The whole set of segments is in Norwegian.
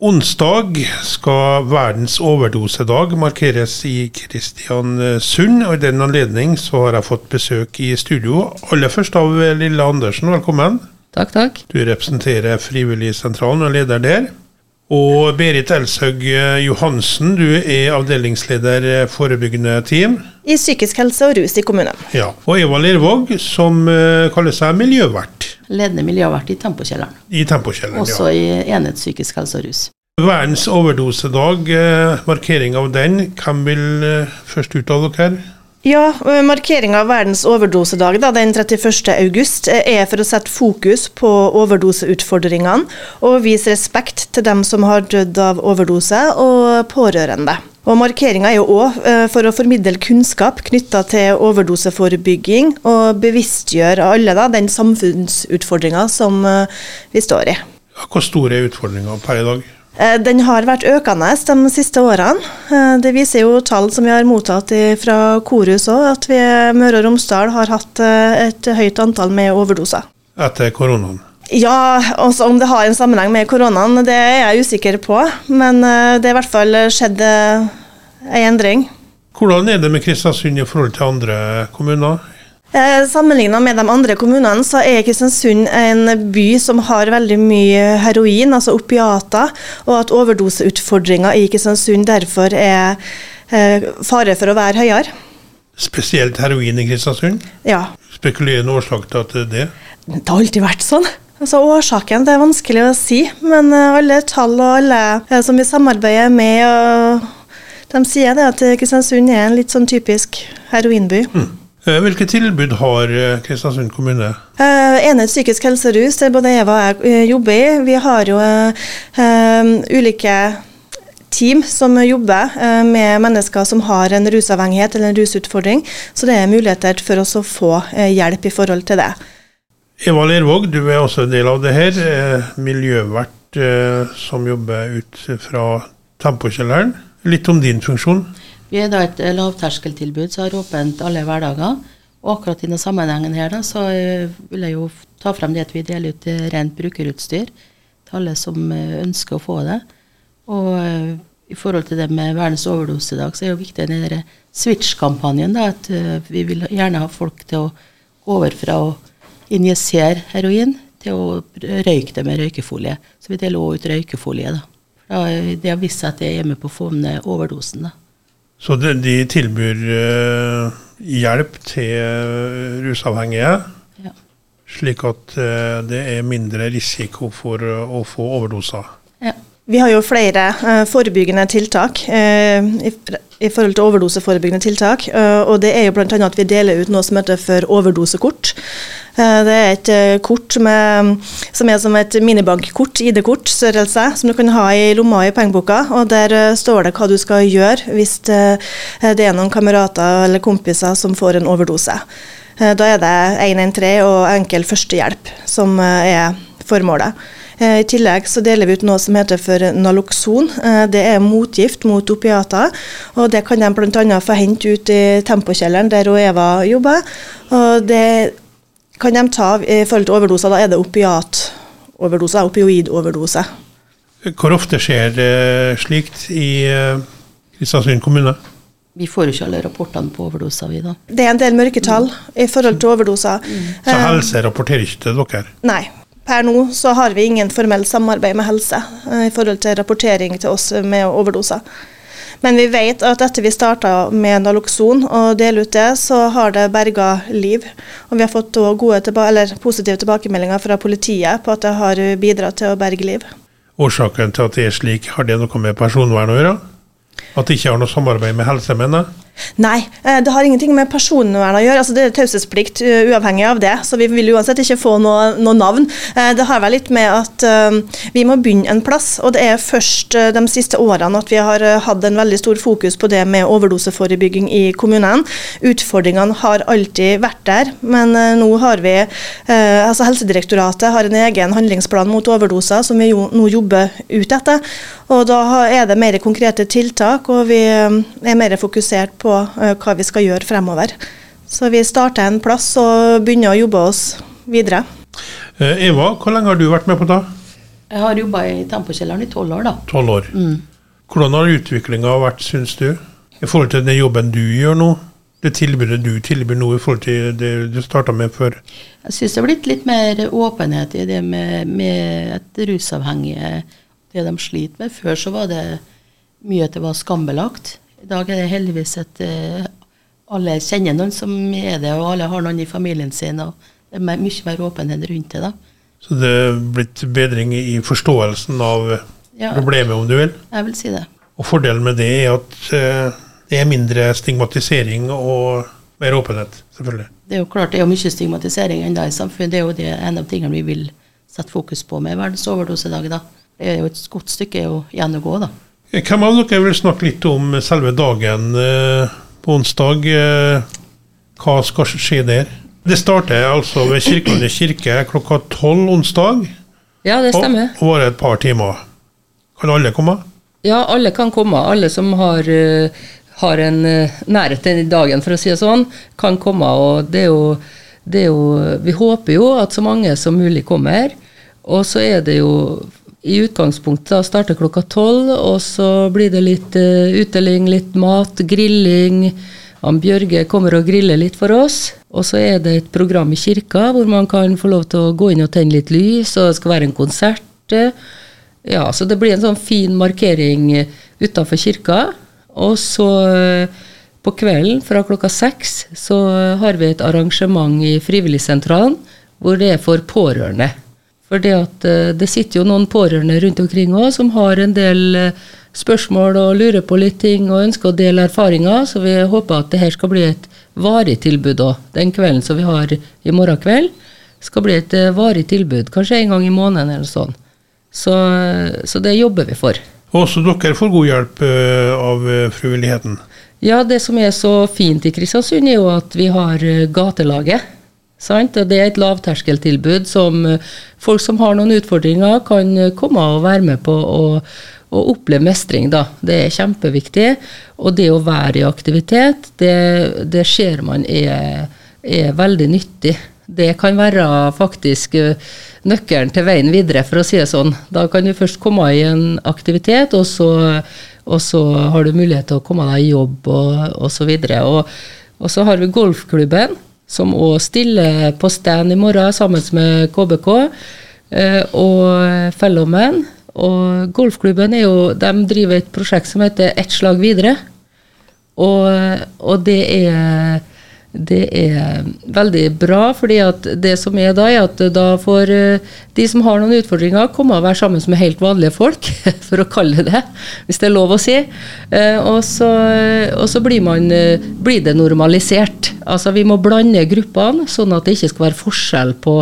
Onsdag skal verdens overdosedag markeres i Kristiansund. og I den anledning så har jeg fått besøk i studio. Aller først av Lille Andersen, velkommen. Takk, takk. Du representerer Frivilligsentralen og er leder der. Og Berit Elshaug Johansen, du er avdelingsleder forebyggende team. I psykisk helse og rus i kommunen. Ja, Og Eva Lervåg, som eh, kaller seg miljøvert Ledende miljøvert i Tempokjelleren. i Tempokjelleren. Også i enhet psykisk helse og rus. Verdens overdosedag, eh, markering av den. Hvem vil eh, først uttale dere? Ja, Markeringa av verdens overdosedag da, den 31. august er for å sette fokus på overdoseutfordringene og vise respekt til dem som har dødd av overdose og pårørende. Og Markeringa er jo òg for å formidle kunnskap knytta til overdoseforebygging og bevisstgjøre alle da, den samfunnsutfordringa som eh, vi står i. Ja, Hvor stor er utfordringa per i dag? Eh, Den har vært økende de siste årene. Eh, Det viser jo tall som vi har mottatt fra Korus òg, at vi i Møre og Romsdal har hatt eh, et høyt antall med overdoser. Etter koronaen. Ja, også om det har en sammenheng med koronaen, det er jeg usikker på. Men eh, det er i hvert fall skjedd eh, en endring. Hvordan er det med Kristiansund i forhold til andre kommuner? Eh, Sammenligna med de andre kommunene, så er Kristiansund en by som har veldig mye heroin, altså opiater, og at overdoseutfordringa i Kristiansund derfor er eh, fare for å være høyere. Spesielt heroin i Kristiansund? Ja. Spekulerende årsak til at det er det? Det har alltid vært sånn. Altså Årsaken det er vanskelig å si, men eh, alle tall og alle eh, som vi samarbeider med, og de sier det at Kristiansund er en litt sånn typisk heroinby. Mm. Hvilke tilbud har eh, Kristiansund kommune? Enhet psykisk helse og rus, der både Eva og jeg eh, jobber i. Vi har jo eh, eh, ulike team som jobber eh, med mennesker som har en rusavhengighet eller en rusutfordring, så det er muligheter for oss å få eh, hjelp i forhold til det. Eva Lervåg, du er også en del av det her. eh, Miljøvert eh, som jobber ut fra Tempokjelleren. Litt om din funksjon. Vi er da et eh, lavterskeltilbud som har åpent alle hverdager. Og akkurat i denne sammenhengen her da, så eh, vil jeg jo ta frem det at vi deler ut eh, rent brukerutstyr til alle som ønsker å få det. Og i forhold til det med verdens overdose i dag, så er det jo viktig den switch-kampanjen. At vi vil gjerne ha folk til å gå over fra å injisere heroin til å røyke det med røykefolie. Så vi deler også ut røykefolie. da. Det har vist seg at det er hjemme på å få ned overdosen. da. Så de, de tilbyr uh, hjelp til rusavhengige, Ja. slik at uh, det er mindre risiko for uh, å få overdoser. Vi har jo flere eh, forebyggende tiltak eh, i, forhold til overdoseforebyggende tiltak. eh, og det er jo bl.a. at vi deler ut noe som heter for overdosekort. Det er et kort med, som er som et minibankkort, ID-kort-størrelse, som du kan ha i lomma i pengeboka. Og der står det hva du skal gjøre hvis det, er noen kamerater eller kompiser som får en overdose. Da er det 113 og enkel førstehjelp som er formålet. Eh, I tillegg så deler vi ut noe som heter for Naloxon. Eh, Det er motgift mot opiater. og Det kan de bl.a. få hente ut i Tempokjelleren, der Eva jobber. Og det kan de ta i forhold til overdoser. Da er det opiatoverdose, opioidoverdose. Hvor ofte skjer det slikt i eh, Kristiansund kommune? Vi får jo ikke alle rapportene på overdoser, vi da. Det er en del mørketall i forhold til overdoser. Så Eh, helse rapporterer ikke til dere? Nei. Per nå så har vi ingen formell samarbeid med helse eh, i forhold til rapportering til oss med overdoser. Men vi vet at etter vi starta med Naloxon og delte ut det, så har det berga liv. Og vi har fått gode positive tilbakemeldinger fra politiet på at det har bidratt til å berge liv. Årsaken til at det er slik, har det noe med personvern å gjøre? At de ikke har noe samarbeid med helse, mener jeg? Nei, eh, det har ingenting med personvern å gjøre. Altså, det er taushetsplikt uh, uavhengig av det, så vi vil uansett ikke få noe, noe navn. Eh, Det har vel litt med at eh, vi må begynne en plass, og det er først eh, de siste årene at vi har eh, hatt en veldig stor fokus på det med overdoseforebygging i kommunene. Utfordringene har alltid vært der, men eh, nå har vi eh, altså Helsedirektoratet har en egen handlingsplan mot overdoser som vi jo nå jobber ut etter. Og da er det mer konkrete tiltak, og vi eh, er mer fokusert på eh, hva vi skal gjøre fremover. Så vi starter en plass og begynner å jobbe oss videre. Eh, Eva, hvor lenge har du vært med på det? Jeg har jobba i Tempokjelleren i tolv år, da. Tolv år. Hvordan har utviklinga vært, syns du, i forhold til den jobben du gjør nå? Det tilbudet du tilbyr nå i forhold til det du starta med før? Jeg syns det har blitt litt mer åpenhet i det med, med at rusavhengige, det de sliter med. Før så var det mye at det var skambelagt. I dag er det heldigvis at uh, alle kjenner noen som er det, og alle har noen i familien sin. og Det er mye mer åpenhet rundt det. da. Så det er blitt bedring i forståelsen av Ja. problemet, om du vil? Jeg vil si det. Og fordelen med det er at uh, det er mindre stigmatisering og mer åpenhet, selvfølgelig. Det er jo klart det er mye stigmatisering ennå i samfunnet. Det er jo det, en av tingene vi vil sette fokus på med verdens overdosedag. da. Det er jo et godt stykke å gjennomgå, da. Hvem av dere vil snakke litt om selve dagen eh, på onsdag? Eh, hva skal skje der? Det starter altså ved Kirkelandet kirke klokka tolv onsdag. Ja, det stemmer. Og varer et par timer. Kan alle komme? Ja, alle kan komme. Alle som har, eh, har en nærhet til dagen, for å si det sånn, kan komme. Og det er, jo, det er jo Vi håper jo at så mange som mulig kommer. Og så er det jo i utgangspunktet da starter klokka tolv, og så blir det litt uh, utdeling, litt mat, grilling. Han Bjørge kommer og griller litt for oss. Og så er det et program i kirka hvor man kan få lov til å gå inn og tenne litt lys, og det skal være en konsert. eh, ja, så det blir en sånn fin markering utafor kirka. Og så eh, på kvelden fra klokka seks så har vi et arrangement i Frivilligsentralen hvor det er for pårørende. For det, at, eh, det sitter jo noen pårørende rundt omkring òg som har en del eh, spørsmål og lurer på litt ting og ønsker å dele erfaringer, så vi håper at det her skal bli et varig tilbud òg. Den kvelden som vi har i morgen kveld, skal bli et eh, varig tilbud. Kanskje en gang i måneden eller sånn. Så, så det jobber vi for. Også dere får god hjelp av frivilligheten. Ja, det som er så fint i Kristiansund, er jo at vi har gatelaget. Sant? Og det er et lavterskeltilbud som eh, folk som har noen utfordringer, kan eh, komme og være med på å, å oppleve mestring. Da. Det er kjempeviktig. Og det å være i aktivitet, det, det ser man er, er veldig nyttig. Det kan være faktisk eh, nøkkelen til veien videre, for å si det sånn. Da kan du først komme i en aktivitet, og så, og så har du mulighet til å komme deg i jobb og, og så. Og, og så har vi golfklubben, som òg stiller på stand i morgen sammen med KBK eh, og Fellowman. Og golfklubben er jo, de driver et prosjekt som heter Ett slag videre. Og, og det er det er veldig bra, fordi at det som er da, er at da får eh, de som har noen utfordringer, komme og være sammen med helt vanlige folk, for å kalle det hvis det er lov å si. Eh, Og så, og så blir, man, eh, blir det normalisert. Altså Vi må blande gruppene, sånn at det ikke skal være forskjell på,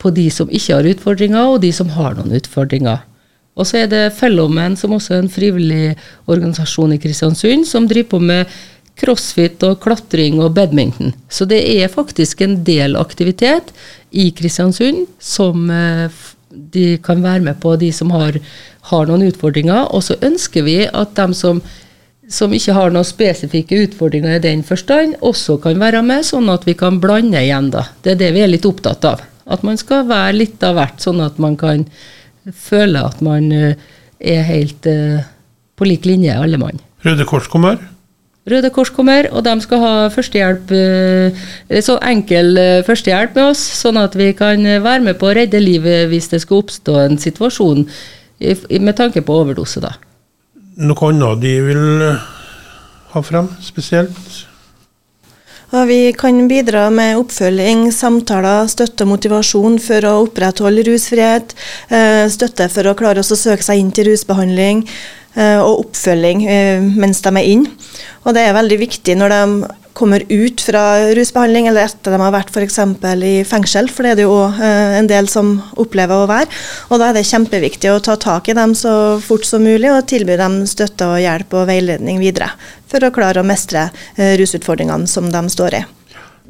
på de som ikke har utfordringer, og de som har noen utfordringer. Og så er det Fellowmen, som også er en frivillig organisasjon i Kristiansund, som driver på med crossfit og klatring og badminton. Så det er faktisk en del aktivitet i Kristiansund som eh, de kan være med på, de som har, har noen utfordringer. Og så ønsker vi at de som, som ikke har noen spesifikke utfordringer i den forstand, også kan være med, sånn at vi kan blande igjen. da. Det er det vi er litt opptatt av. At man skal være litt av hvert, sånn at man kan føle at man eh, er helt eh, på lik linje, alle mann. Røde Kors kommer. Røde Kors kommer, og de skal ha førstehjelp, eh, så enkel eh, førstehjelp med oss, sånn at vi kan eh, være med på å redde livet hvis det skal oppstå en situasjon med tanke på overdose. da. Noe annet de vil ha frem spesielt? Ja, vi kan bidra med oppfølging, samtaler, støtte og motivasjon for å opprettholde rusfrihet. eh, Støtte for å klare oss å søke seg inn til rusbehandling, eh, og oppfølging eh, mens de er inn. Og det er veldig viktig når de kommer ut fra rusbehandling, eller etter de har vært f.eks. i fengsel, for det er det jo også, eh, en del som opplever å være. Og da er det kjempeviktig å ta tak i dem så fort som mulig, og tilby dem støtte og hjelp og veiledning videre, for å klare å mestre eh, rusutfordringene som de står i.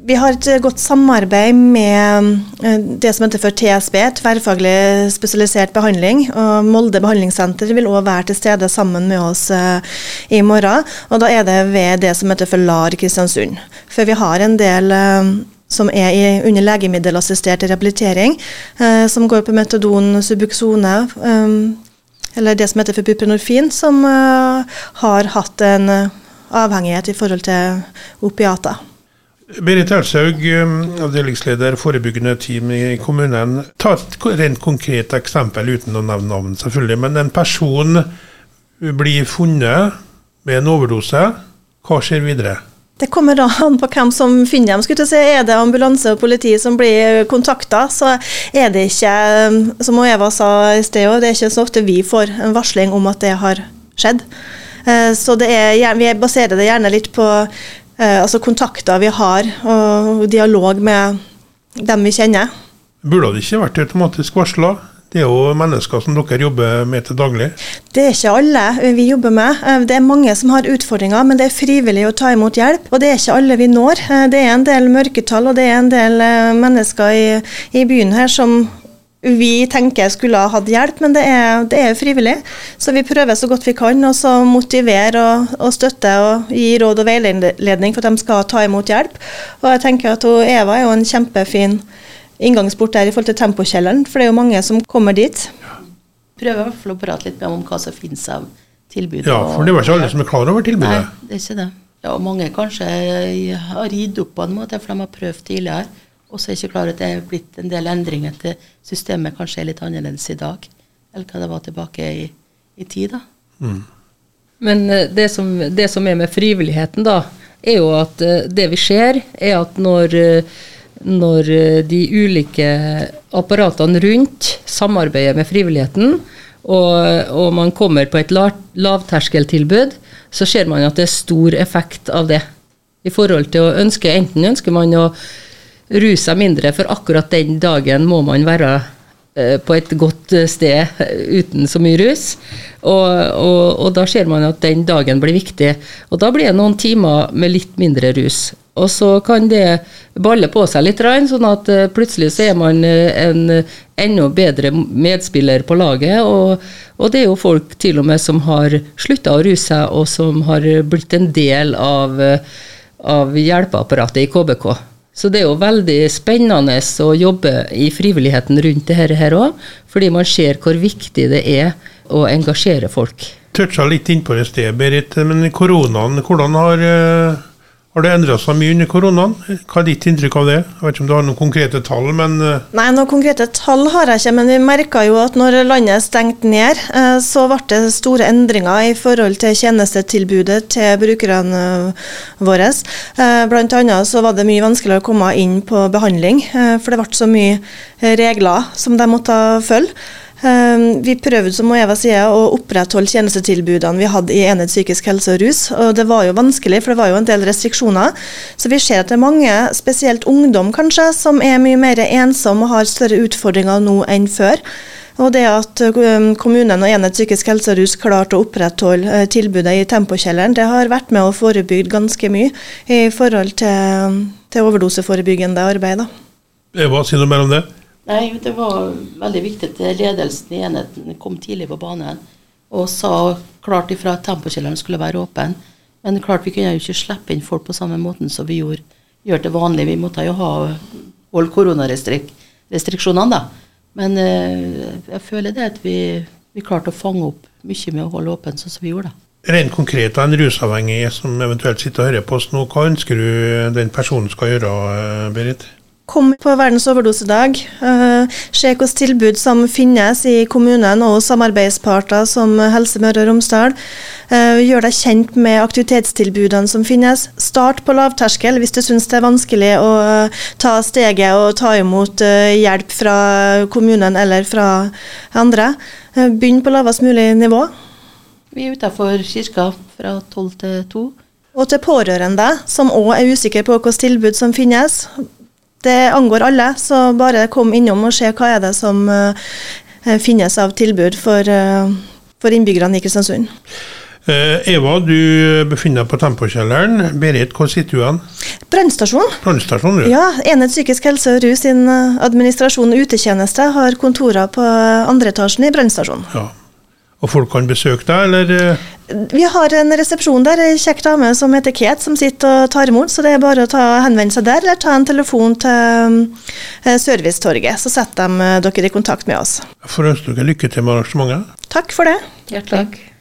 Vi har et godt samarbeid med eh, det som heter for TSB, tverrfaglig spesialisert behandling. og Molde behandlingssenter vil òg være til stede sammen med oss eh, i morgen. og Da er det ved det som heter for LAR Kristiansund. For vi har en del eh, som er i, under legemiddelassistert rehabilitering, eh, som går på metadon, Subuxone, eh, eller det som heter for buprenorfin, som eh, har hatt en eh, avhengighet i forhold til opiater. Berit Elshaug, um, avdelingsleder forebyggende team i kommunen. Ta et rent konkret eksempel uten å nevne navn, selvfølgelig. Men en person blir funnet med en overdose. Hva skjer videre? Det kommer da an på hvem som finner dem. Skulle si. Er det ambulanse og politi som blir kontakta, så er det ikke, som Eva sa i sted, det er ikke så ofte vi får en varsling om at det har skjedd. Eh, så er, vi baserer det gjerne litt på altså kontakter vi har, og dialog med dem vi kjenner. Burde det ikke vært automatisk varsla? Det er jo mennesker som dere jobber med til daglig? Det er ikke alle vi jobber med. Eh, det er mange som har utfordringer, men det er frivillig å ta imot hjelp. Og det er ikke alle vi når. Det er en del mørketall, og det er en del mennesker i, i byen her som vi tenker skulle ha hatt hjelp, men det er, det er, frivillig. Så vi prøver så godt vi kan og så motivere og, og, støtte og gi råd og veiledning for at de skal ta imot hjelp. Og jeg tenker at Eva er jo en kjempefin inngangsport der i forhold til Tempokjelleren, for det er jo mange som kommer dit. Prøver i hvert fall å prate litt med om hva som finnes av tilbud. Ja, for det var ikke alle som er klar over tilbudet. Nei, det er ikke det. Ja, og mange kanskje har ridd opp på en måte, for de har prøvd tidligere. Og så er jeg ikke klar over at det er blitt en del endringer til systemet kanskje er litt annerledes i dag eller hva det var tilbake i, i tid. da. Mm. Men eh, det som, det som, er med frivilligheten, da, er jo at eh, det vi ser, er at når, eh, når de ulike apparatene rundt samarbeider med frivilligheten, og, og man kommer på et lavterskeltilbud, så ser man at det er stor effekt av det. I forhold til å ønske Enten ønsker man å ruse mindre, for akkurat den dagen må man være eh, på et godt eh, sted eh, uten så mye rus. Og, og, og, da ser man at den dagen blir viktig. Og da blir det noen timer med litt mindre rus. Og så kan det balle på seg litt, sånn at plutselig så er man en enda bedre medspiller på laget. Og, og det er jo folk til og med som har slutta å ruse seg, og som har blitt en del av, av hjelpeapparatet i KBK. Så det er jo veldig spennende å jobbe i frivilligheten rundt det her òg, fordi man ser hvor viktig det er å engasjere folk. Toucha litt innpå det stedet, Berit, men koronaen, hvordan har eh, har det endra seg mye under koronaen? Hva er ditt inntrykk av det? Jeg vet ikke om du har noen konkrete tall, men eh, Nei, noen konkrete tall har jeg ikke, men vi merka jo at når landet stengte ned, eh, så ble det store endringer i forhold til tjenestetilbudet til brukerne eh, våre. Blant annet så var det mye vanskeligere å komme inn på behandling, for det ble så mye regler som de måtte følge. Ehm, vi prøvde som Eva sier, å opprettholde tjenestetilbudene vi hadde i enhet psykisk helse og rus. og Det var jo vanskelig, for det var jo en del restriksjoner. Så vi ser at det er mange, spesielt ungdom kanskje, som er mye mer ensomme og har større utfordringer nå enn før. Og det at ehm, kommunen og enhet psykisk helse og rus klarte å opprettholde eh, tilbudet i Tempokjelleren, det har vært med å forebygge ganske mye i forhold til, til overdoseforebyggende arbeid. Da. Eva, si noe mer om det? Nei, det var veldig viktig at ledelsen i enheten kom tidlig på banen og sa klart ifra at tempokjelleren skulle være åpen. Men klart vi kunne jo ikke slippe inn folk på samme måten som vi gjorde, gjør til vanlig. Vi måtte jo ha holde koronarestriksjonene, da. Men eh, jeg føler det at vi, vi klarte å fange opp mye med å holde åpen sånn som vi gjorde. Rent konkret, en rusavhengig som eventuelt sitter og hører på oss nå, hva ønsker du den personen skal gjøre, Berit? Kom på verdens overdosedag. Uh, se hvilke tilbud som finnes i kommunen og samarbeidsparter som Helse Møre og Romsdal. Uh, gjør deg kjent med aktivitetstilbudene som finnes. Start på lavterskel hvis du syns det er vanskelig å uh, ta steget og ta imot hjelp fra kommunen eller fra andre. Begynn på lavest mulig nivå. Vi er utafor kirka fra tolv til to. Og til pårørende som òg er usikre på hvilke tilbud som finnes. Det angår alle, så bare kom innom og se hva er det som uh, finnes av tilbud for, uh, for innbyggerne i Kristiansund. Uh, Eva, du befinner deg på Tempokjelleren. Berit, hvor sitter du hen? Brannstasjon. Brannstasjon, du. Ja, Enhet psykisk helse og rus sin administrasjon og utetjeneste har kontorer på andre etasjen i brannstasjonen. Ja. Og folk kan besøke deg, eller? eh, Vi har en resepsjon der, ei kjekk dame som heter Kate, som sitter og tar imot. Så det er bare å ta, henvende seg der, eller ta en telefon til eh, Servicetorget. Så setter de eh, dere i kontakt med oss. Jeg får ønske dere lykke til med arrangementet. Takk for det. Hjertelig. Takk.